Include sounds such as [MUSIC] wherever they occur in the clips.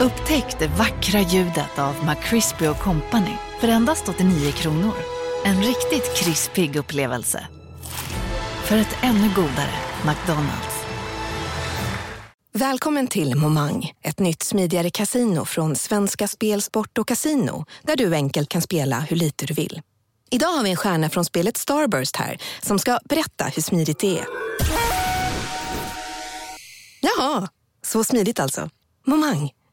Upptäck det vackra ljudet av McCrispy Company för endast 89 kronor. En riktigt krispig upplevelse. För ett ännu godare McDonalds. Välkommen till Momang, ett nytt smidigare casino från Svenska Spel, Sport och Casino där du enkelt kan spela hur lite du vill. Idag har vi en stjärna från spelet Starburst här som ska berätta hur smidigt det är. Jaha, så smidigt alltså. Momang,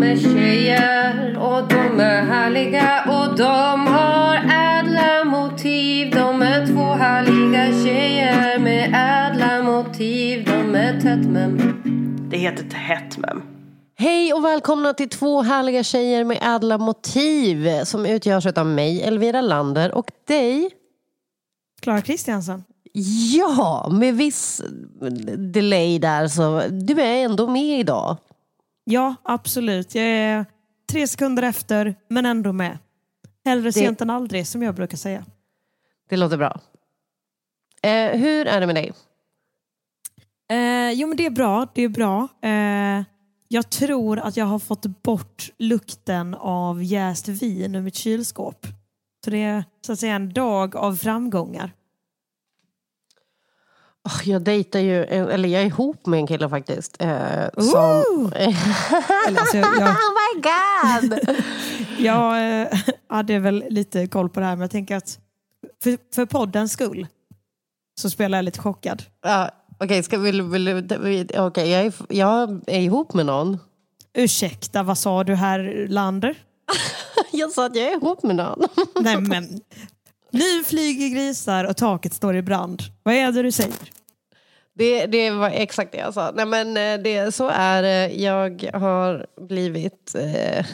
De är tjejer och de är härliga och de har ädla motiv De är två härliga tjejer med ädla motiv De är tätt Det heter Tätt. Hej och välkomna till två härliga tjejer med ädla motiv som utgörs av mig, Elvira Lander och dig. Klara Kristiansson. Ja, med viss delay där så du är ändå med idag. Ja, absolut. Jag är tre sekunder efter, men ändå med. Hellre sent än aldrig, som jag brukar säga. Det låter bra. Eh, hur är det med dig? Eh, jo, men det är bra. Det är bra. Eh, jag tror att jag har fått bort lukten av jäst vin ur mitt kylskåp. Så det är så att säga en dag av framgångar. Jag dejtar ju, eller jag är ihop med en kille faktiskt. Eh, som... Eller, alltså, jag, jag, [LAUGHS] oh my god! [LAUGHS] jag eh, hade väl lite koll på det här, men jag tänker att för, för poddens skull så spelar jag lite chockad. ja, Okej, ska vill, vill, vill, okej, jag, är, jag är ihop med någon. Ursäkta, vad sa du här Lander? [LAUGHS] Jag sa att jag är ihop med någon. Nej men, nu flyger grisar och taket står i brand. Vad är det du säger? Det, det var exakt det jag sa. Nej men eh, det, så är det. Jag har blivit eh, eh,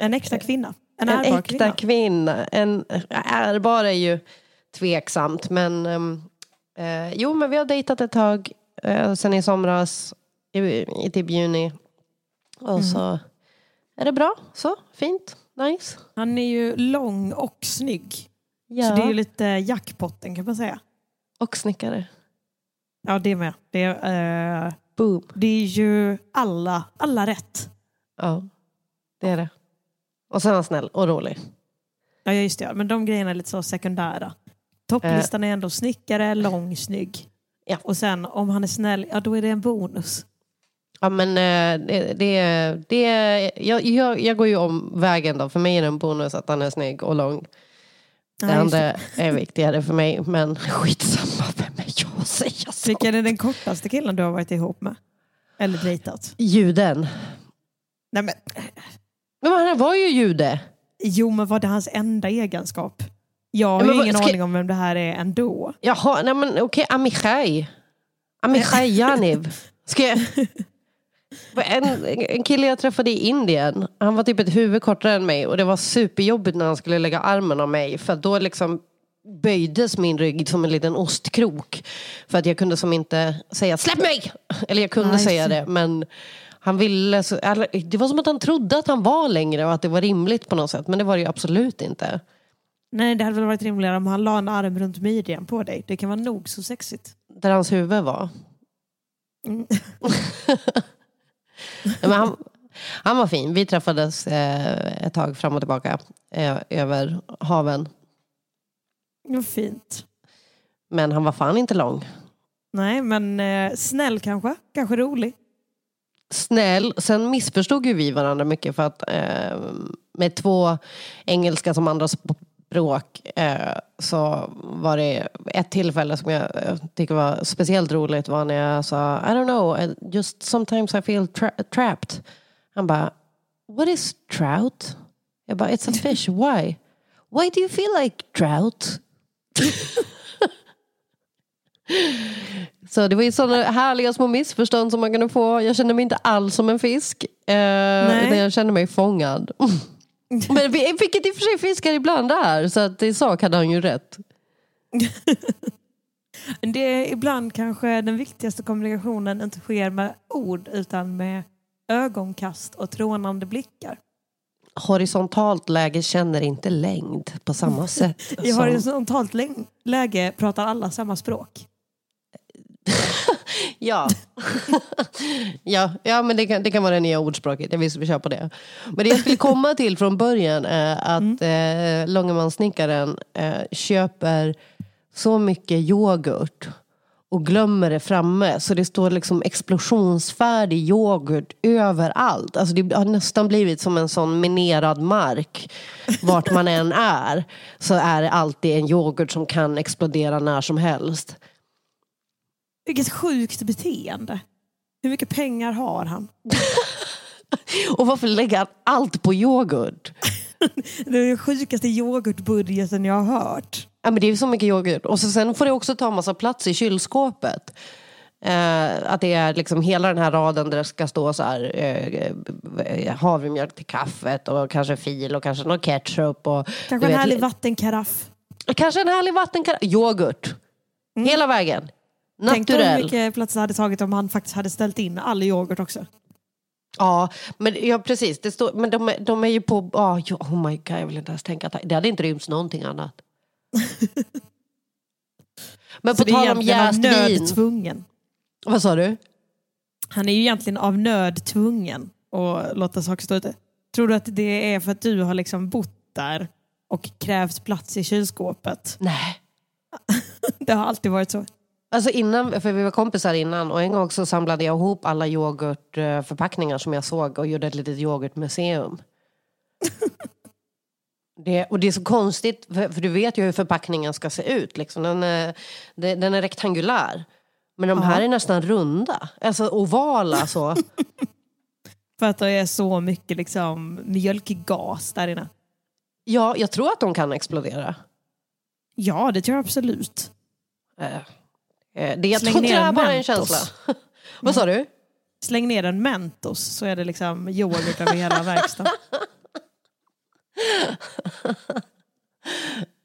En äkta kvinna. En, en ärbar äkta kvinna. kvinna. En, ärbar är ju tveksamt men ehm, eh, jo men vi har dejtat ett tag eh, sen i somras i, i typ juni. Och Mm. så är det bra. Så fint. Nice. Han är ju lång och snygg. Ja. Så det är lite jackpotten kan man säga. Och snickare. Ja det med. Det är, eh, Boom. det är ju alla, alla rätt. Ja, det är det. Och sen är han snäll och rolig. Ja just det, ja. men de grejerna är lite så sekundära. Topplistan är ändå snickare, lång, snygg. Ja. Och sen om han är snäll, ja då är det en bonus. Ja men eh, det, det, det jag, jag, jag går ju om vägen då. För mig är det en bonus att han är snygg och lång. Det andra är viktigare för mig. Men skitsamma, vem är jag att säga så? Vilken är den kortaste killen du har varit ihop med? Eller dejtat? Ljuden. Nej, men, Men han var ju jude. jo, men var det hans enda egenskap? Jag har men ju ingen ska- aning om vem det här är ändå. Jaha, nej men okej, Amichai. Amichai Janiv. Ska jag... En, en kille jag träffade i Indien, han var typ ett huvud kortare än mig och det var superjobbigt när han skulle lägga armen om mig för då liksom böjdes min rygg som en liten ostkrok. För att jag kunde som inte säga släpp mig! Eller jag kunde Nej, säga det men han ville, så, det var som att han trodde att han var längre och att det var rimligt på något sätt men det var det ju absolut inte. Nej, det hade väl varit rimligare om han la en arm runt midjan på dig. Det kan vara nog så sexigt. Där hans huvud var. Mm. [LAUGHS] Men han, han var fin. Vi träffades eh, ett tag fram och tillbaka eh, över haven. Vad fint. Men han var fan inte lång. Nej, men eh, snäll kanske. Kanske rolig. Snäll. Sen missförstod ju vi varandra mycket för att eh, med två engelska som andra språk eh, så var det ett tillfälle som jag eh, tycker var speciellt roligt var när jag sa I don't know, I just sometimes I feel tra- trapped. Han bara What is trout? Jag bara It's a fish, why? Why do you feel like trout? [LAUGHS] Så det var ju sådana härliga små missförstånd som man kunde få. Jag kände mig inte alls som en fisk. Eh, utan jag kände mig fångad. [LAUGHS] [LAUGHS] Men vi- vilket i och för sig fiskar ibland är, så att i sak hade han ju rätt. [LAUGHS] Det är ibland kanske den viktigaste kommunikationen inte sker med ord utan med ögonkast och trånande blickar. Horisontalt läge känner inte längd på samma [LAUGHS] sätt. I som- horisontalt lä- läge pratar alla samma språk. [LAUGHS] Ja. [LAUGHS] ja, ja, men det kan, det kan vara det nya ordspråket. Jag vill vi kör på det. Men det jag skulle komma till från början är att eh, Långemansnickaren eh, köper så mycket yoghurt och glömmer det framme. Så det står liksom explosionsfärdig yoghurt överallt. Alltså det har nästan blivit som en sån minerad mark. Vart man än är så är det alltid en yoghurt som kan explodera när som helst. Vilket sjukt beteende. Hur mycket pengar har han? [LAUGHS] Och varför lägger han allt på yoghurt? [LAUGHS] Det är den sjukaste yoghurtbudgeten jag har hört. Ja, men det är så mycket yoghurt. Och så sen får det också ta massa plats i kylskåpet. Eh, att det är liksom hela den här raden där det ska stå så här eh, havremjölk till kaffet och kanske fil och kanske någon ketchup. Och, Kanske en vet, härlig vattenkaraff. Kanske en härlig vattenkaraff. Yoghurt. Hela vägen. Tänk dig hur Naturell. mycket plats det hade tagit om han faktiskt hade ställt in all yoghurt också. Ja, men ja, precis. Det står, men de, är- de är ju på... ja, oh my god, jag vill inte ens tänka. att Det hade inte rymts någonting annat. [LAUGHS] men på tal om jäst vin. Vad sa du? Han är ju egentligen av nöd tvungen att låta saker stå ute. Tror du att det är för att du har liksom bott där och krävt plats i kylskåpet? Nej. [LAUGHS] Det har alltid varit så. Alltså innan, för vi var kompisar innan och en gång så samlade jag ihop alla yoghurtförpackningar som jag såg och gjorde ett litet yoghurtmuseum. [LAUGHS] Det, och det är så konstigt, för, för du vet ju hur förpackningen ska se ut. Liksom. Den, är, den är rektangulär. Men de här är nästan runda. Alltså ovala så. [LAUGHS] För att det är så mycket liksom mjölkgas där inne. Ja, jag tror att de kan explodera. Ja, det tror jag absolut. Eh, eh, det, jag Släng tror ner är en bara en känsla. [LAUGHS] Vad sa du? Släng ner en Mentos så är det liksom yoghurt över hela [LAUGHS] verkstaden.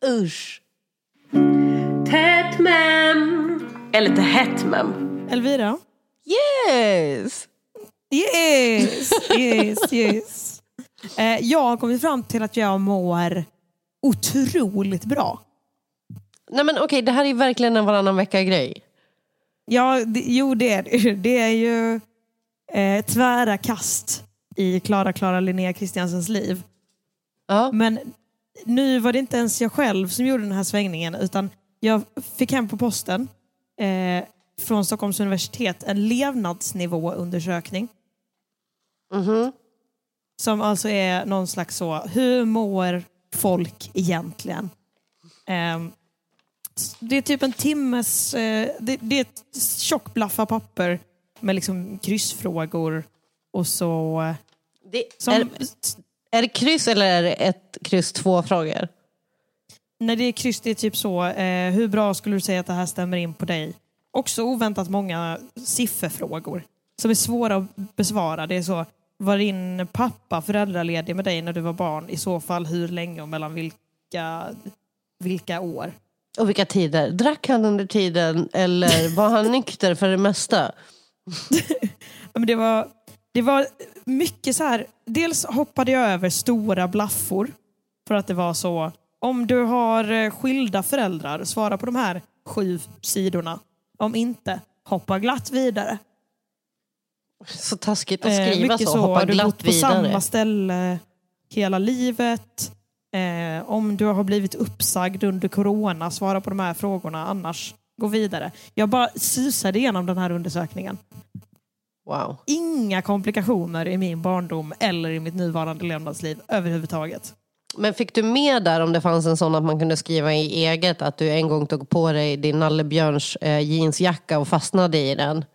Usch. Tätt mem. Eller inte hett mem. Elvira? Yes! Yes, [LAUGHS] yes, yes. Eh, jag har kommit fram till att jag mår otroligt bra. Nej men okej, det här är verkligen en varannan vecka-grej. Ja, det, jo det är det. Det är ju eh, tvära kast i Klara Klara Linnea Kristiansens liv. Ja. Men nu var det inte ens jag själv som gjorde den här svängningen utan jag fick hem på posten eh, från Stockholms universitet en levnadsnivåundersökning. Mhm. Som alltså är någon slags så, hur mår folk egentligen? Ehm, det är typ en timmes, eh, det, det är ett tjockt blaffa papper med liksom kryssfrågor och så... Det, Som, är, är det kryss eller är det ett kryss två frågor? När det är kryss, det är typ så, eh, hur bra skulle du säga att det här stämmer in på dig? Också oväntat många sifferfrågor som är svåra att besvara. Det är så, var din pappa föräldraledig med dig när du var barn? I så fall hur länge och mellan vilka, vilka år? Och vilka tider? Drack han under tiden eller var han nykter för det mesta? [LAUGHS] Ja, men det, var, det var mycket så här, dels hoppade jag över stora blaffor för att det var så, om du har eh, skilda föräldrar, svara på de här sju sidorna. Om inte, hoppa glatt vidare. Så taskigt att Eh, skriva mycket så, hoppa har du glatt bott på vidare. samma ställe hela livet? Eh, om du har blivit uppsagd under corona, svara på de här frågorna. Annars, gå vidare. Jag bara susade igenom den här undersökningen. Wow. Inga komplikationer i min barndom eller i mitt nuvarande levnadsliv överhuvudtaget. Men fick du med där om det fanns en sån att man kunde skriva i eget att du en gång tog på dig din nallebjörns eh, jeansjacka och fastnade i den?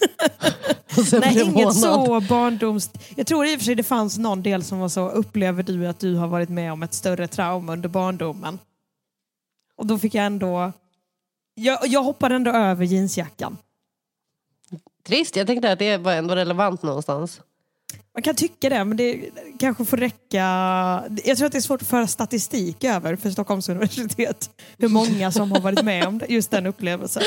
[LAUGHS] Och sen Nej, blev inget så barndoms... Jag tror i och för sig det fanns någon del som var så, upplever du att du har varit med om ett större trauma under barndomen? Och då fick jag ändå... Jag, jag hoppade ändå över jeansjackan. Trist, jag tänkte att det var ändå relevant någonstans. Man kan tycka det, men det kanske får räcka. Jag tror att det är svårt att föra statistik över för Stockholms universitet. Hur många som har varit med om just den upplevelsen.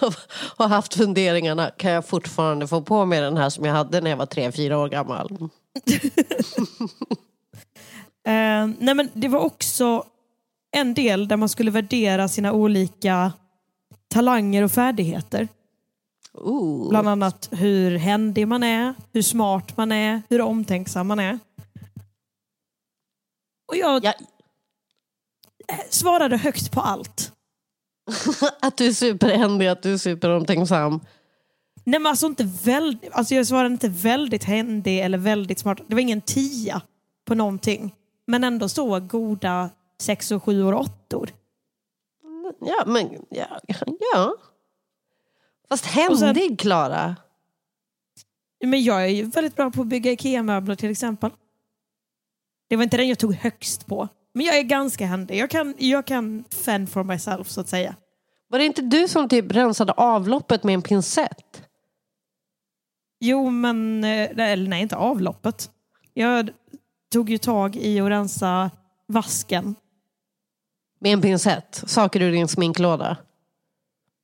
[LAUGHS] och haft funderingarna, kan jag fortfarande få på mig den här som jag hade när jag var tre, fyra år gammal? [LAUGHS] Eh, nej men det var också en del där man skulle värdera sina olika talanger och färdigheter. Ooh. Bland annat hur händig man är, hur smart man är, hur omtänksam man är. Och jag Ja, svarade högt på allt. [LAUGHS] att du är superhändig, att du är superomtänksam. Nej, men alltså inte väldigt, alltså jag svarade inte väldigt händig eller väldigt smart. Det var ingen tia på någonting. Men ändå så goda sex och sju och åttor. Ja, men ja. [LAUGHS] ja. Fast händig, Klara. Men jag är ju väldigt bra på att bygga IKEA-möbler till exempel. Det var inte den jag tog högst på. Men jag är ganska händig. Jag kan, jag kan fend for myself så att säga. Var det inte du som typ rensade avloppet med en pincett? Jo, men... eh, Eller nej, inte avloppet. Jag tog ju tag i att rensa vasken. Med en pincett? Saker ur din sminklåda?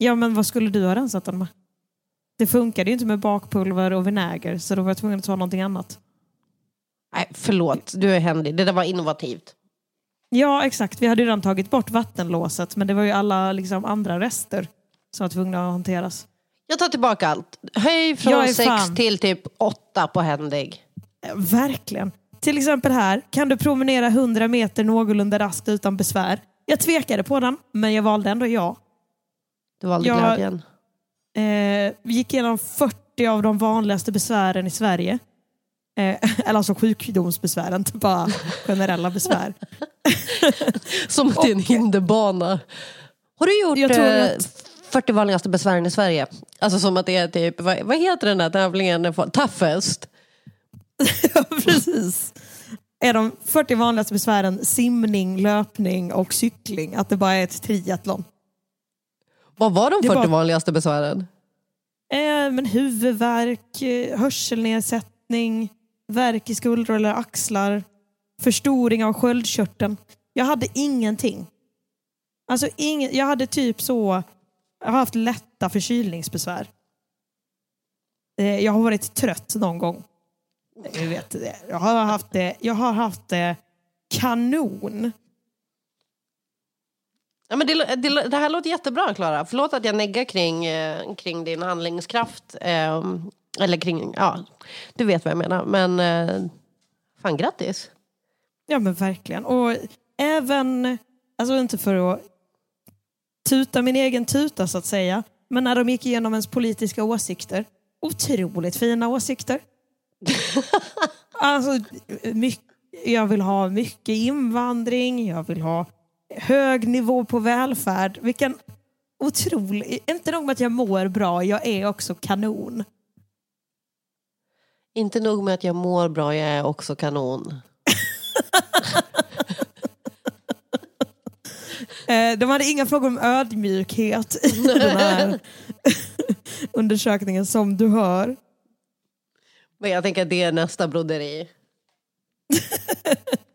Ja, men vad skulle du ha rensat den med? Det funkade ju inte med bakpulver och vinäger så då var jag tvungen att ta någonting annat. Nej, förlåt. Du är händig. Det där var innovativt. Ja, exakt. Vi hade ju redan tagit bort vattenlåset men det var ju alla liksom, andra rester som var tvungna att hanteras. Jag tar tillbaka allt. Höj från sex fan. till typ åtta på händig. Verkligen. Till exempel här, kan du promenera 100 meter någorlunda raskt utan besvär? Jag tvekade på den, men jag valde ändå ja. Du valde Jag- glädjen. Eh, vi gick igenom 40 av de vanligaste besvären i Sverige. Eh, [LAUGHS] eller alltså sjukdomsbesvär, inte bara [LAUGHS] generella besvär. [LAUGHS] Som att det är en hinderbana. Har du gjort Jag tror eh, att- 40 vanligaste besvären i Sverige? Alltså som att det är typ, vad, vad heter den där tävlingen? Toughest? ja, precis. Är de 40 vanligaste besvären simning, löpning och cykling? Att det bara är ett triathlon? Vad var de Det 40 var- vanligaste besvären? Eh, men huvudvärk, eh, hörselnedsättning, värk i skuldror eller axlar, förstoring av sköldkörteln. Jag hade ingenting. Alltså ingen, jag hade typ så, jag har haft lätta förkylningsbesvär. Eh, jag har varit trött någon gång. Du vet det. Jag har haft det, jag har haft det kanon. Ja, men det, det, det här låter jättebra Klara. Förlåt att jag neggar kring, eh, kring din handlingskraft. Eh, eller kring, ja, du vet vad jag menar. Men eh, fan grattis. Ja men verkligen. Och även, alltså inte för att tuta min egen tuta så att säga, men när de gick igenom ens politiska åsikter, otroligt fina åsikter. [LAUGHS] alltså, mycket, jag vill ha mycket invandring, jag vill ha hög nivå på välfärd. Vilken otrolig, inte nog med att jag mår bra, jag är också kanon. Inte nog med att jag mår bra, jag är också kanon. [LAUGHS] Eh, De hade inga frågor om ödmjukhet i den här [LAUGHS] undersökningen som du hör. Men jag tänker att det är nästa broderi. [LAUGHS]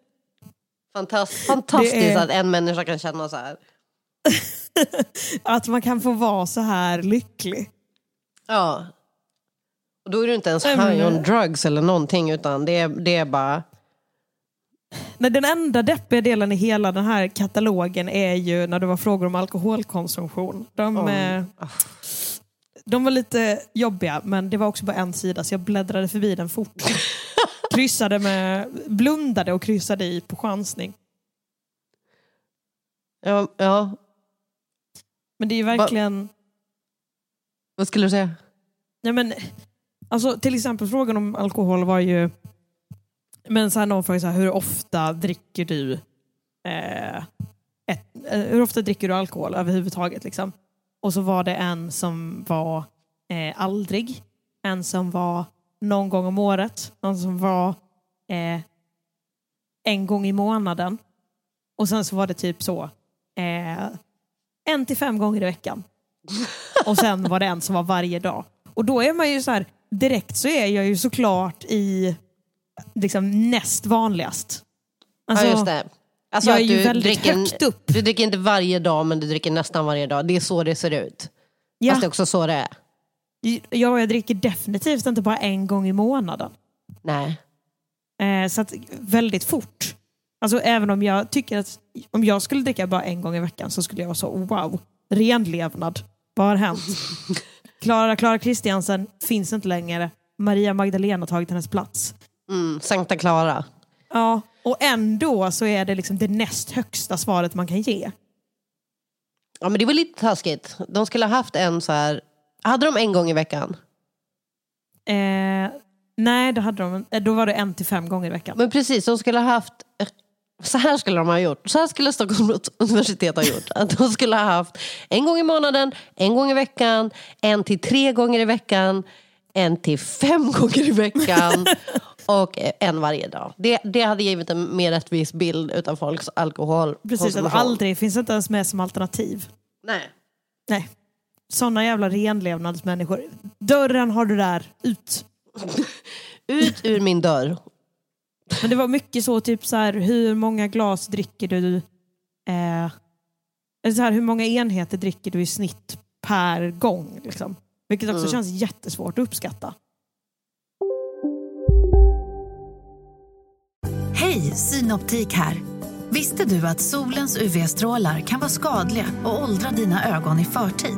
Fantast, fantastiskt är- att en människa kan känna så här. [LAUGHS] Att man kan få vara så här lycklig. Ja. Och då är du inte ens men- high on drugs eller någonting utan det är, det är bara... Nej, den enda deppiga delen i hela den här katalogen är ju när det var frågor om alkoholkonsumtion. De, Om- eh, de var lite jobbiga men det var också bara en sida så jag bläddrade förbi den fort. [LAUGHS] kryssade med, blundade och kryssade i på chansning. Ja, ja. Men det är ju verkligen... Vad skulle du säga? Nej, men, alltså, till exempel frågan om alkohol var ju... Men så här, någon frågade så här, hur ofta dricker du eh, ett, eh, hur ofta dricker du alkohol överhuvudtaget? Liksom? Och så var det en som var eh, aldrig, en som var någon gång om året, någon som var eh, en gång i månaden och sen så var det typ så eh, en till fem gånger i veckan. [LAUGHS] Och sen var det en som var varje dag. Och då är man ju så här, direkt så är jag ju såklart i liksom näst vanligast. Alltså, ja, just det. Alltså jag är ju väldigt dricker, högt upp. Du dricker inte varje dag, men du dricker nästan varje dag. Det är så det ser ut. Ja, Fast det är också så det är. Jag, jag dricker definitivt inte bara en gång i månaden. Nej. Eh, så att väldigt fort. Alltså även om jag tycker att om jag skulle dricka bara en gång i veckan så skulle jag vara så wow, renlevnad. Vad har hänt? [LAUGHS] Klara Klara Kristiansen finns inte längre. Maria Magdalena har tagit hennes plats. Mm, Sankta Clara. Ja, och ändå så är det liksom det näst högsta svaret man kan ge. Ja, men det var lite taskigt. De skulle ha haft en så här... Hade de en gång i veckan? Eh, nej, det hade de, eh, då var det en till fem gånger i veckan. Men precis, de skulle ha haft... Så här skulle de ha gjort. Så här skulle Stockholms universitet ha gjort. Att de skulle ha haft en gång i månaden, en gång i veckan, en till tre gånger i veckan, en till fem [LAUGHS] gånger i veckan och en varje dag. Det, det hade givit en mer rättvis bild utav folks alkohol. Precis, att aldrig finns inte ens med som alternativ. Nej. Nej. Sådana jävla renlevnadsmänniskor. Dörren har du där, ut. Ut ur min dörr. Men det var mycket så, typ så här, hur många glas dricker du? Eh, eller så här, hur många enheter dricker du i snitt per gång? Liksom? Vilket också Mm. känns jättesvårt att uppskatta. Hej, Synoptik här. Visste du att solens UV-strålar kan vara skadliga och åldra dina ögon i förtid?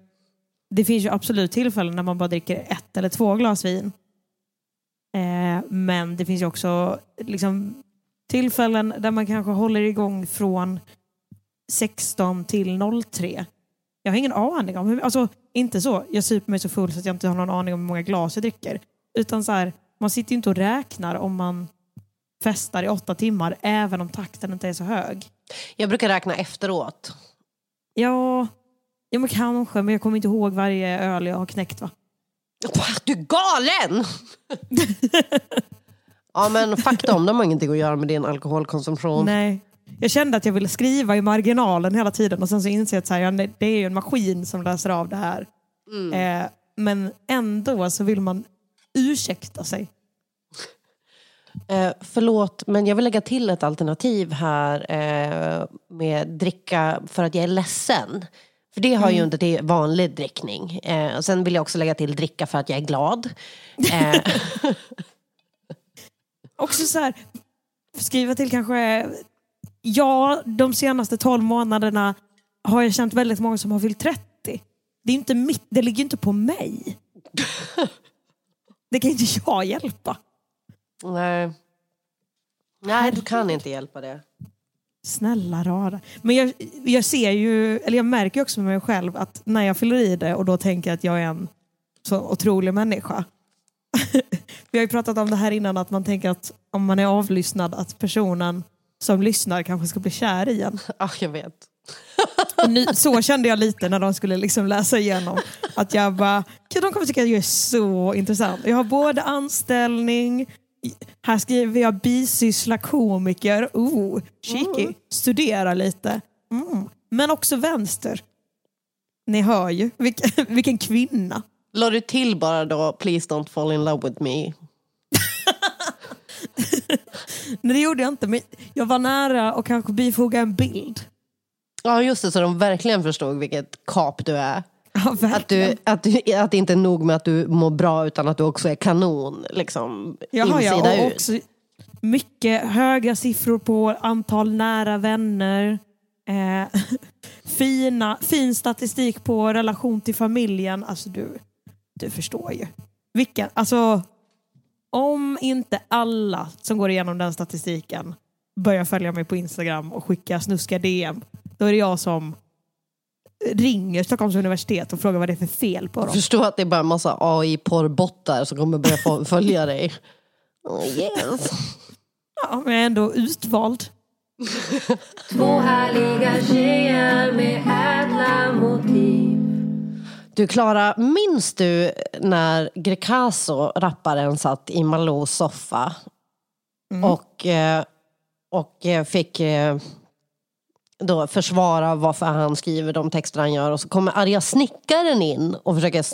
det finns ju absolut tillfällen när man bara dricker ett eller två glas vin. Eh, men det finns ju också liksom, tillfällen där man kanske håller igång från 16 till 03. Jag har ingen aning om hur, alltså inte så, jag super mig så full så att jag inte har någon aning om hur många glas jag dricker. Utan så här, man sitter ju inte och räknar om man festar i åtta timmar även om takten inte är så hög. Jag brukar räkna efteråt. Ja, ja men kanske, men jag kommer inte ihåg varje öl jag har knäckt va? Du är galen! [LAUGHS] ja men fuck dem, de har ingenting att göra med din alkoholkonsumtion. Nej. Jag kände att jag ville skriva i marginalen hela tiden och sen så inser jag att så här, ja, det är ju en maskin som läser av det här. Eh, men ändå så vill man ursäkta sig. Eh, förlåt, men jag vill lägga till ett alternativ här eh, med dricka för att jag är ledsen. För det har ju inte till vanlig drickning. Eh, och sen vill jag också lägga till dricka för att jag är glad. [LAUGHS] Eh, Också så här, skriva till kanske, ja de senaste 12 månaderna har jag känt väldigt många som har fyllt 30. Det, är inte mitt, det ligger inte på mig. Det kan inte jag hjälpa. nej. nej, du kan inte hjälpa det. Snälla rara. Men jag, jag ser ju, eller jag märker också med mig själv att när jag fyller i det och då tänker jag att jag är en så otrolig människa. [LAUGHS] Vi har ju pratat om det här innan att man tänker att om man är avlyssnad att personen som lyssnar kanske ska bli kär i en. [LAUGHS] Ja, jag vet. Nu, så kände jag lite när de skulle liksom läsa igenom. Att jag bara, "Gud, de kommer tycka att jag är så intressant. Jag har både anställning, här skriver jag bisyssla komiker, oh, cheeky, studera lite. Mm. Men också vänster. Ni hör ju, vilken, [LAUGHS] vilken kvinna. La du till bara då, please don't fall in love with me? [LAUGHS] Nej det gjorde jag inte, men jag var nära och kanske bifoga en bild. Ja, just det, så de verkligen förstod vilket kap du är. [LAUGHS] Ja, Att, du, att, du, att det inte är nog med att du mår bra utan att du också är kanon. Liksom, Jaha, ja, insida och ut. också, mycket höga siffror på antal nära vänner. Eh, [LAUGHS] fina, fin statistik på relation till familjen. Alltså du, du förstår ju. Vilken, alltså, om inte alla som går igenom den statistiken börjar följa mig på Instagram och skicka snuskiga DM, då är det jag som ringer Stockholms universitet och frågar vad det är för fel på dem. Förstå att det är bara en massa AI-porrbottar som kommer börja följa dig. Oh, yes. Ja, men jag är ändå utvald. [LAUGHS] Två härliga tjejer med ädla motiv Du Klara, minns du när Grecaso, rapparen, satt i Malous soffa och, eh, och eh, fick eh, då försvara varför han skriver de texter han gör och så kommer arga snickaren in och försöker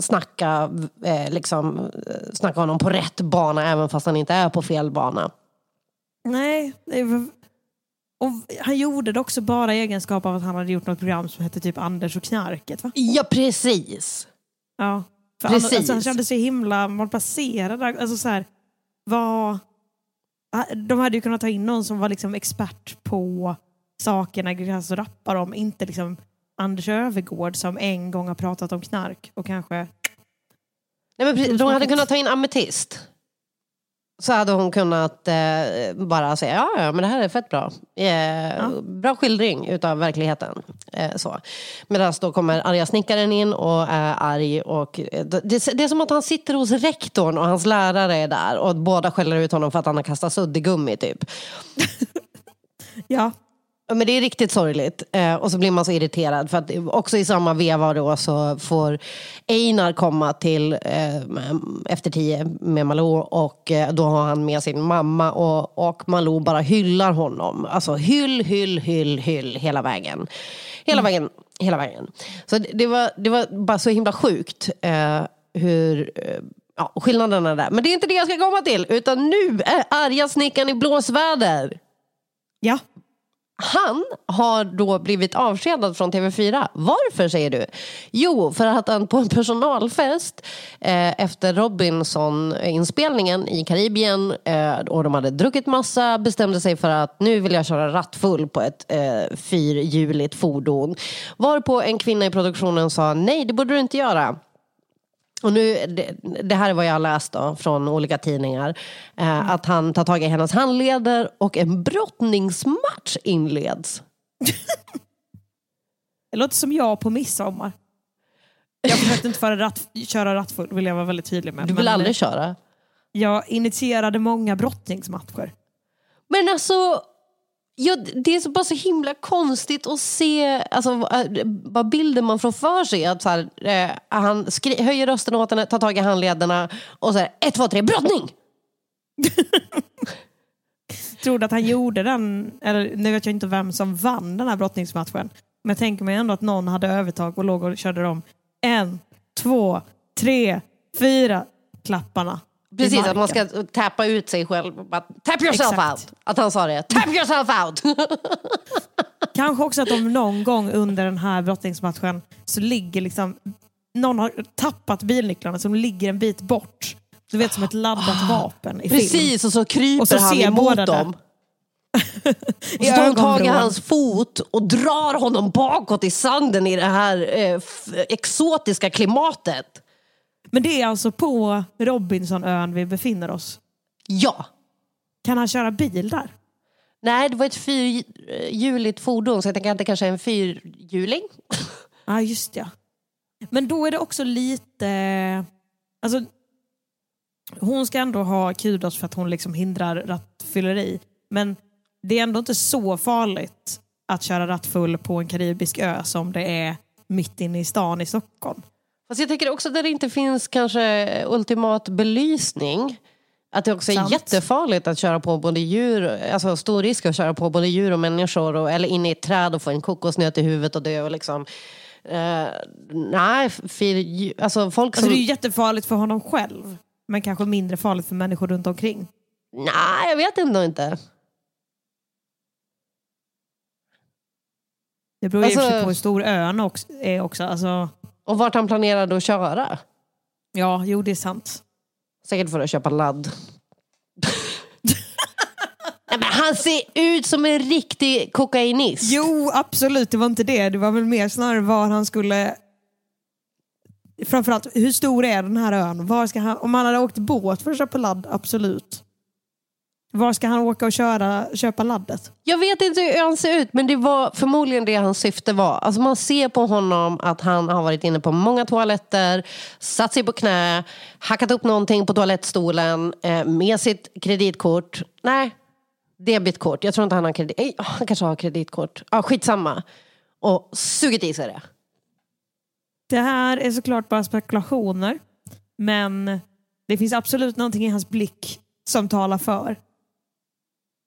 snacka, eh, liksom, eh, snacka honom på rätt bana även fast han inte är på fel bana. Nej, och han gjorde det också bara i egenskap av att han hade gjort något program som hette typ Anders och knarket. Va? Ja, precis. Ja. För Precis. Alltså, han kände sig himla malplacerad. Alltså, så här, vad... De hade ju kunnat ta in någon som var liksom expert på sakerna Grecaso rappar om. Inte liksom Anders Övergård som en gång har pratat om knark och kanske... Nej, men de hade kunnat ta in Ametist. Så hade hon kunnat eh, bara säga, ja, ja men det här är fett bra. Eh, Bra skildring utav verkligheten. Eh, så. Medan då kommer arga snickaren in och är arg. Och, eh, det, det är som att han sitter hos rektorn och hans lärare är där. Och båda skäller ut honom för att han har kastat suddgummi typ. [LAUGHS] Ja, Ja, Men det är riktigt sorgligt. Eh, och så blir man så irriterad. För att också i samma veva då så får Einar komma till eh, efter tio med Malou. Och eh, då har han med sin mamma. Och, och Malou bara hyllar honom. Alltså hyll, hyll, hyll, hyll hela vägen. Hela vägen. Hela vägen. Så det, det, var, det var bara så himla sjukt eh, hur... Eh, ja, skillnaderna där. Men det är inte det jag ska komma till. Utan nu är arga snickaren i blåsväder. ja. Han har då blivit avskedad från TV4. Varför säger du? Jo, för att han på en personalfest eh, efter Robinson-inspelningen i Karibien eh, och de hade druckit massa bestämde sig för att nu vill jag köra rattfull på ett eh, fyrhjuligt fordon. Varpå en kvinna i produktionen sa nej, det borde du inte göra. Och nu, det, det här är vad jag har läst då, från olika tidningar. Eh, Att han tar tag i hennes handleder och en brottningsmatch inleds. [LAUGHS] Det låter som jag på midsommar. Jag försökte inte ratt, köra rattfull, vill jag vara väldigt tydlig med. Du vill Men, aldrig köra? Jag initierade många brottningsmatcher. Men alltså, ja, det är så bara så himla konstigt att se alltså, äh, vad- bilden man får för sig. Att så här, eh, han skri- höjer rösten åt henne, tar tag i handlederna och så här, ett, två, tre, brottning! [LAUGHS] Trodde att han gjorde den, eller nu vet jag inte vem som vann den här brottningsmatchen. Men jag tänker mig ändå att någon hade övertag och låg och körde dem. En, två, tre, fyra klapparna. Precis, att man ska tappa ut sig själv. Bara, Tap yourself Exakt. out! Att han sa det. Tap [LAUGHS] yourself out! [LAUGHS] Kanske också att de någon gång under den här brottningsmatchen så ligger liksom någon har tappat bilnycklarna som ligger en bit bort. Du vet som ett laddat [GASPS] vapen i film. Precis, och så kryper Och så han ser emot dem. [LAUGHS] Och I så tar hon tag i hans fot och drar honom bakåt i sanden i det här eh, exotiska klimatet. Men det är alltså på Robinsonön vi befinner oss. Ja. Kan han köra bil där? Nej, det var ett fyrhjuligt fordon så jag tänker att det kanske är en fyrhjuling. Ja, just det. Men då är det också lite... Alltså, hon ska ändå ha kudos för att hon liksom hindrar rattfylleri. Men det är ändå inte så farligt att köra rattfull på en karibisk ö som det är mitt inne i stan i Stockholm. Fast jag tänker också där det inte finns kanske ultimat belysning. Att det också är Sant. jättefarligt att köra på både djur, alltså stor risk att köra på både djur och människor. Och, eller in i ett träd och få en kokosnöt i huvudet och dö. Och liksom, eh, nej, fyr, alltså folk Alltså, som... det är ju jättefarligt för honom själv. Men kanske mindre farligt för människor runt omkring. Nej, jag vet ändå inte. Det beror ju för Alltså- på hur stor ön också är också. Alltså, Och vart han planerade att köra. ja, jo det är sant. Säkert för att köpa ladd. [LAUGHS] Han ser ut som en riktig kokainist. Jo, absolut. Det var inte det. Det var väl mer snarare var han skulle... Framförallt, hur stor är den här ön? Var ska han... Om han hade åkt båt för att köpa ladd, absolut. Var ska han åka och köra, köpa laddet? Jag vet inte hur han ser ut, men det var förmodligen det hans syfte var. Alltså man ser på honom att han har varit inne på många toaletter, satt sig på knä, hackat upp någonting på toalettstolen eh, med sitt kreditkort. Nej, debitkort. Jag tror inte han har kredit... Eh, han kanske har kreditkort. Ja, skitsamma. Och sugit i sig det. Det här är såklart bara spekulationer. Men det finns absolut någonting i hans blick som talar för.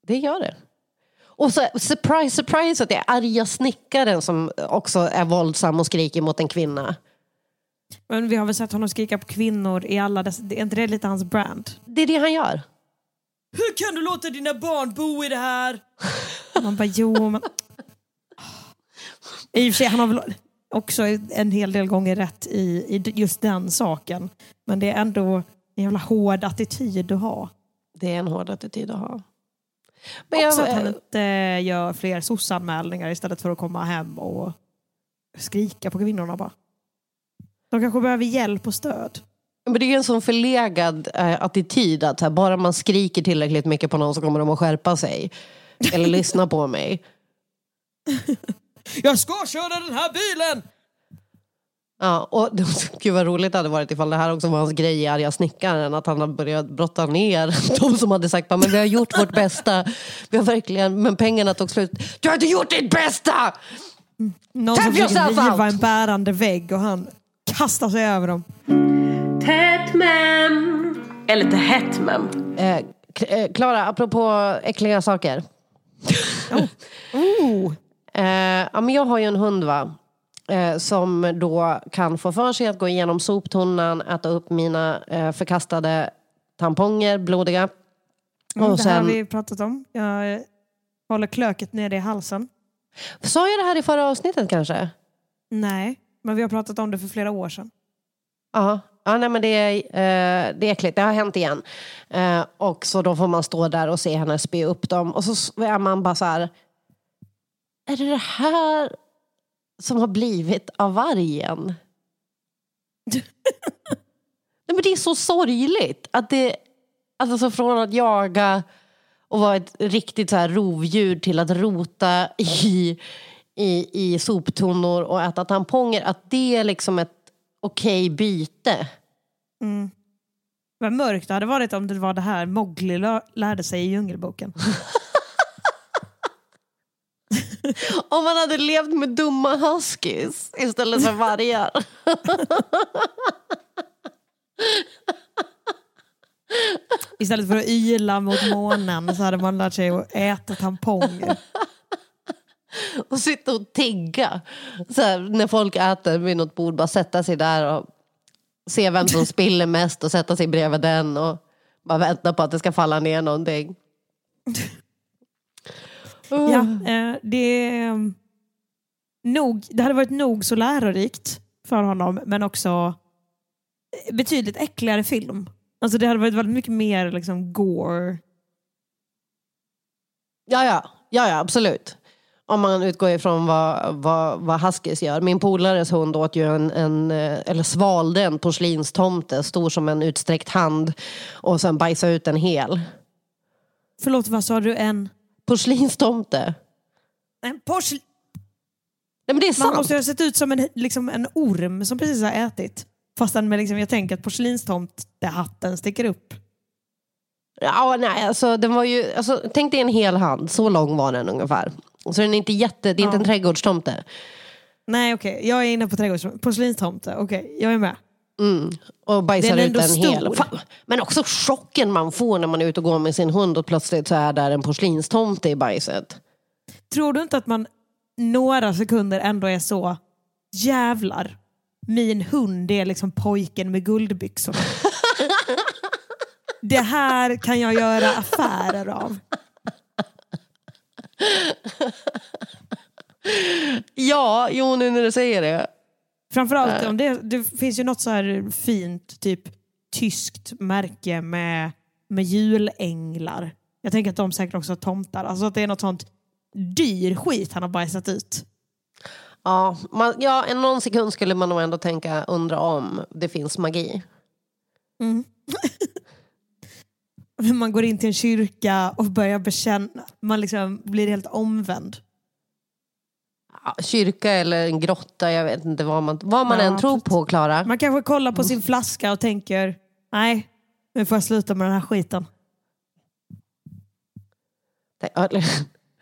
Det gör det. Och så, surprise, surprise att det är arga snickaren som också är våldsam och skriker mot en kvinna. Men vi har väl sett honom skrika på kvinnor i alla dessa... Är inte det lite hans brand? Det är det han gör. Hur kan du låta dina barn bo i det här? [LAUGHS] Man bara, jo men... I och för sig, han har väl också en hel del gånger rätt i, i just den saken. Men det är ändå en jävla hård attityd att ha. Det är en hård attityd att ha. Men också att han inte gör fler SOS-anmälningar istället för att komma hem och skrika på kvinnorna bara. De kanske behöver hjälp och stöd. Men det är en sån förlegad eh, attityd att här, bara man skriker tillräckligt mycket på någon så kommer de att skärpa sig. Eller lyssna på mig. [LAUGHS] Jag ska köra den här bilen! Ja, och [LAUGHS] gud vad roligt det hade varit ifall det här också var hans grej i Arga snickaren. Att han har börjat brotta ner [LAUGHS] de som hade sagt men vi har gjort vårt bästa. Vi har verkligen, men pengarna tog slut. Du har inte gjort ditt bästa! Någon som försöker riva en bärande vägg och han kastar sig över dem. Tätt mem. Eller inte hett mem. Eh, eh, Klara, apropå äckliga saker. [LAUGHS] Oh. Oh. Eh, ja, men jag har ju en hund va. Eh, som då kan få för sig att gå igenom soptunnan, äta upp mina eh, förkastade tamponger, blodiga. Mm, det här har vi pratat om. Jag eh, håller klöket nere i halsen. Sa jag det här i förra avsnittet kanske? Nej, men vi har pratat om det för flera år sedan. Ja, ja nej, men det, är, eh, det är äckligt. Det har hänt igen. Eh, och så då får man stå där och se henne spy upp dem. Och så är man bara så här. Är det det här som har blivit av vargen? [LAUGHS] nej, men det är så sorgligt. Att det, alltså från att jaga och vara ett riktigt så här rovdjur till att rota i, i, i soptunnor och äta tamponger. Att det är liksom ett okej byte. Mm. Vad mörkt det hade varit om det var det här Mowgli lärde sig i Djungelboken. [LAUGHS] [LAUGHS] om man hade levt med dumma huskies istället för vargar. [LAUGHS] Istället för att yla mot månen så hade man lärt sig att äta tamponger. och sitta och tigga. Så här, när folk äter vid något bord, bara sätta sig där och se vem som [LAUGHS] spiller mest och sätta sig bredvid den och bara vänta på att det ska falla ner någonting. Uh. Ja, eh, det, nog, det hade varit nog så lärorikt för honom men också betydligt äckligare film. Alltså det hade varit väldigt mycket mer liksom gore. Ja, ja, ja, ja absolut. Om man utgår ifrån vad, vad, vad Huskies gör. Min polares hund åt ju en, en, eller svalde en porslinstomte stor som en utsträckt hand och sen bajsade ut en hel. Förlåt, vad sa du? En? Porslinstomte. En porslin... Nej, men det är sant. Man måste ha sett ut som en, liksom en orm som precis har ätit. Fastän med liksom, jag tänker att porslinstomtehatten sticker upp. Ja, nej, alltså, den var ju, alltså, tänk dig en hel hand, så lång var den ungefär. Så den är inte jätte, det är ja. inte en trädgårdstomte. Nej okej, okay. jag är inne på trädgårdstomte. Porslinstomte, okej, okay. jag är med. Mm. Och bajsar ut en hel. Men också chocken man får när man är ute och går med sin hund och plötsligt så är där en porslinstomte i bajset. Tror du inte att man några sekunder ändå är så jävlar, min hund är liksom pojken med guldbyxorna. det här kan jag göra affärer av. ja, jo nu när du säger det. Framförallt om det, det finns ju något så här fint typ tyskt märke med, med julänglar. Jag tänker att de säkert också har tomtar. Alltså att det är något sånt dyr skit han har bajsat ut. Ja, man, ja, en någon sekund skulle man nog ändå tänka, undra om det finns magi. Mm. [LAUGHS] man går in till en kyrka och börjar bekänna. Man liksom blir helt omvänd. Ja, kyrka eller en grotta, jag vet inte vad man, vad man Ja, än tror på Klara. Man kanske kollar på sin flaska och tänker, nej, nu får jag sluta med den här skiten.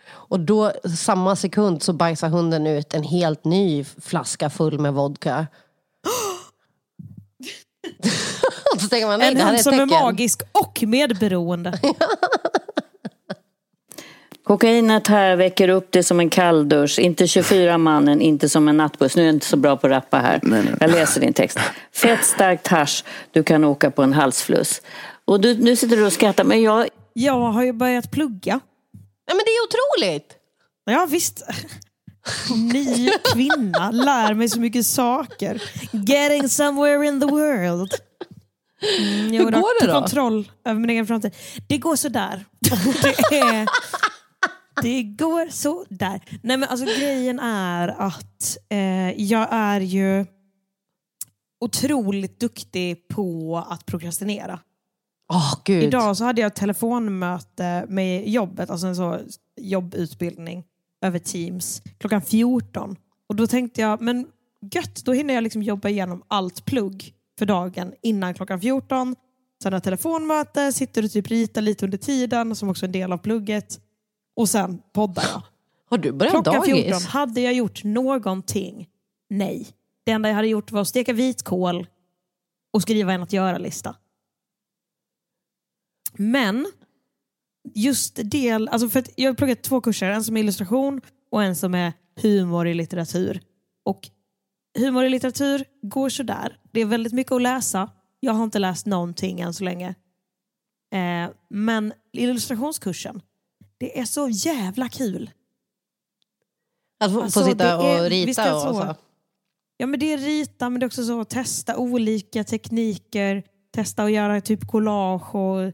Och då samma sekund så bajsar hunden ut en helt ny flaska full med vodka. [GASPS] så tänker man, nej en är hund som är tecken. magisk och medberoende. [LAUGHS] Kokainet här väcker upp det som en kalldusch. Inte 24 mannen, inte som en nattbuss. Nu är jag inte så bra på att rappa här. Jag läser din text. Fett starkt hasch, du kan åka på en halsfluss. Och du, nu sitter du och skrattar, men jag... Jag har ju börjat plugga. Nej men det är otroligt! Ja visst. Ny kvinna, lär mig så mycket saker. Getting somewhere in the world. Mm, Hur går det då? kontroll över min egen framtid. Det går sådär. Det, är, det går sådär. Nej men alltså grejen är att eh, jag är ju otroligt duktig på att prokrastinera. Åh gud. Idag så hade jag ett telefonmöte med jobbet, alltså en så jobbutbildning över Teams klockan 14. Och då tänkte jag, men gött, då hinner jag liksom jobba igenom allt plugg för dagen innan klockan 14. Sen har jag telefonmöte, sitter och typ ritar lite under tiden som också är en del av plugget. Och sen poddar jag. Har du börjat Klockan dagis? 14, hade jag gjort någonting? Nej. Det enda jag hade gjort var att steka vitkål och skriva en att göra-lista. Men just del, alltså för jag har pluggat två kurser, en som är illustration och en som är humor i litteratur. Och humor i litteratur går sådär. Det är väldigt mycket att läsa. Jag har inte läst någonting än så länge. Eh, men illustrationskursen, det är så jävla kul. Att få, Alltså, få sitta är- och vi rita och så- så. Ja men det är rita men det är också så att testa olika tekniker, testa att göra typ collage och,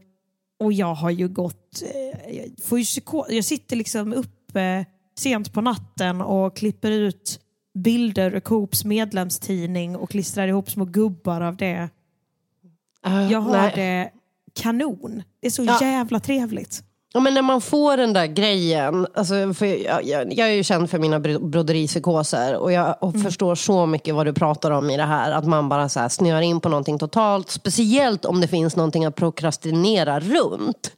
och jag har ju gått, eh, jag, får ju psyko- jag sitter liksom uppe sent på natten och klipper ut bilder ur Coops medlemstidning och klistrar ihop små gubbar av det. Ah, Jag har nej. det kanon. Det är så Ja. jävla trevligt. Ja, men när man får den där grejen, alltså, jag, jag, jag är ju känd för mina bro- broderipsykoser och jag och Mm. förstår så mycket vad du pratar om i det här. Att man bara så här snöar in på någonting totalt, speciellt om det finns någonting att prokrastinera runt.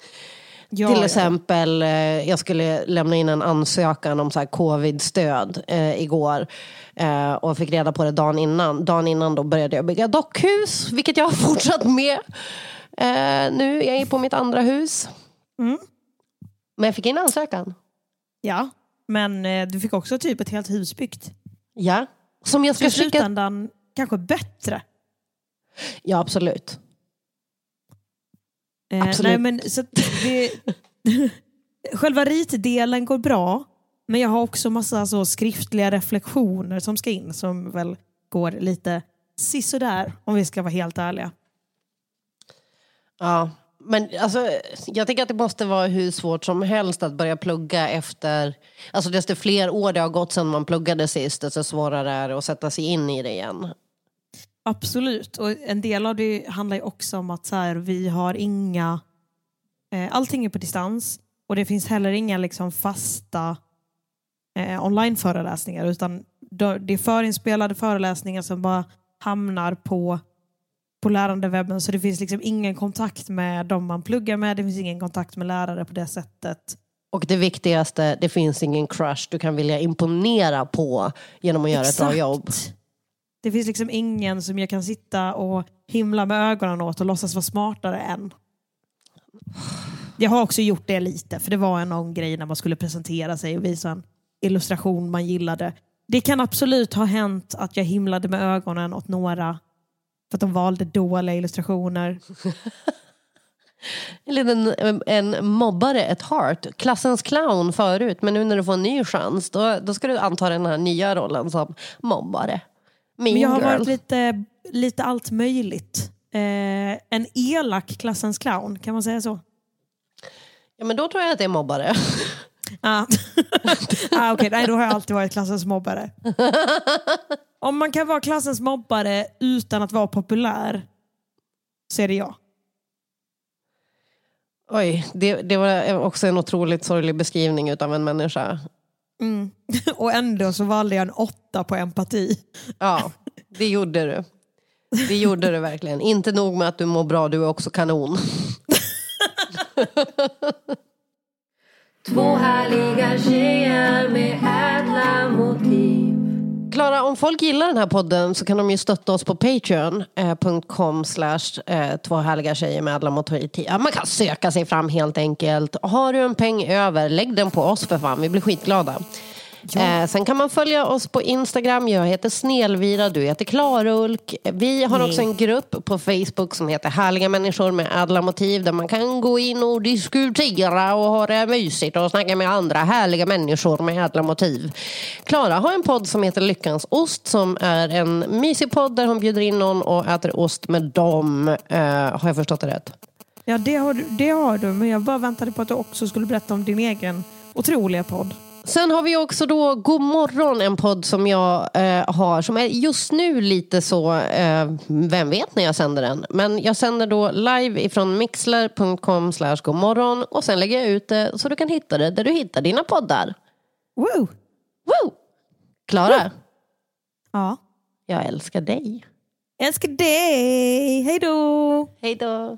Ja, Till exempel, eh, jag skulle lämna in en ansökan om så här covid-stöd eh, igår. Eh, och fick reda på det dagen innan. Dagen innan då började jag bygga dockhus, vilket jag har [LAUGHS] fortsatt med. Eh, nu är jag på mitt andra hus. Mm. Men jag fick in ansökan. Ja, men eh, du fick också typ ett helt hus byggt. Ja. Som jag ska i skicka... slutändan kanske bättre. Ja, absolut. Eh, Absolut. Nej, men, så att det, [LAUGHS] själva ritdelen går bra, men jag har också massa så skriftliga reflektioner som ska in som väl går lite sisådär om vi ska vara helt ärliga. Ja. Men alltså, jag tänker att det måste vara hur svårt som helst att börja plugga efter... Alltså desto fler år det har gått sedan man pluggade sist, desto svårare är det att sätta sig in i det igen. Absolut, och en del av det handlar ju också om att så här, vi har inga... Eh, allting är på distans och det finns heller inga liksom, fasta eh, onlineföreläsningar utan det är förinspelade föreläsningar som bara hamnar på, på lärandewebben så det finns liksom ingen kontakt med de man pluggar med, det finns ingen kontakt med lärare på det sättet. Och det viktigaste, det finns ingen crush du kan vilja imponera på genom att göra ett bra Exakt. jobb. Det finns liksom ingen som jag kan sitta och himla med ögonen åt och låtsas vara smartare än. Jag har också gjort det lite, för det var en någon grej när man skulle presentera sig och visa en illustration man gillade. Det kan absolut ha hänt att jag himlade med ögonen åt några för att de valde dåliga illustrationer. [LAUGHS] En liten en mobbare, ett heart. Klassens clown förut, men nu när du får en ny chans, då, då ska du anta den här nya rollen som mobbare. Mean Men jag har girl. varit lite, lite allt möjligt. Eh, en elak klassens clown, kan man säga så? Ja, men då tror jag att det är mobbare. [LAUGHS] Ah. [LAUGHS] ah, Okej, nej då har jag alltid varit klassens mobbare. [LAUGHS] Om man kan vara klassens mobbare utan att vara populär så är det jag. Oj, det, det var också en otroligt sorglig beskrivning utav en människa. Mm. [LAUGHS] Och ändå så valde jag en åtta på empati. Ja, det gjorde du. Det gjorde du verkligen. Inte nog med att du mår bra, du är också kanon. Två härliga tjejer med ädla motiv Klara, om folk gillar den här podden så kan de ju stötta oss på patreon.com eh, slash eh, två härliga tjejer med ädla motiv. Man kan söka sig fram helt enkelt. Har du en peng över, lägg den på oss för fan. Vi blir skitglada. Eh, sen kan man följa oss på Instagram. Jag heter Snelvira, du heter Klarulk. Vi har Nej. också en grupp på Facebook som heter Härliga människor med ädla motiv. Där man kan gå in och diskutera och ha det mysigt och snacka med andra härliga människor med ädla motiv. Klara har en podd som heter Lyckans ost som är en mysig podd där hon bjuder in någon och äter ost med dem. Eh, har jag förstått det rätt? Ja, det har, du, det har du. Men jag bara väntade på att du också skulle berätta om din egen otroliga podd. Sen har vi också då God morgon, en podd som jag eh, har som är just nu lite så, eh, vem vet när jag sänder den. Men jag sänder då live ifrån mixler.com slash godmorgon och sen lägger jag ut det så du kan hitta det där du hittar dina poddar. Woo! Woo! Klara, Ja. jag älskar dig. Älskar dig! Hej då! Hej då!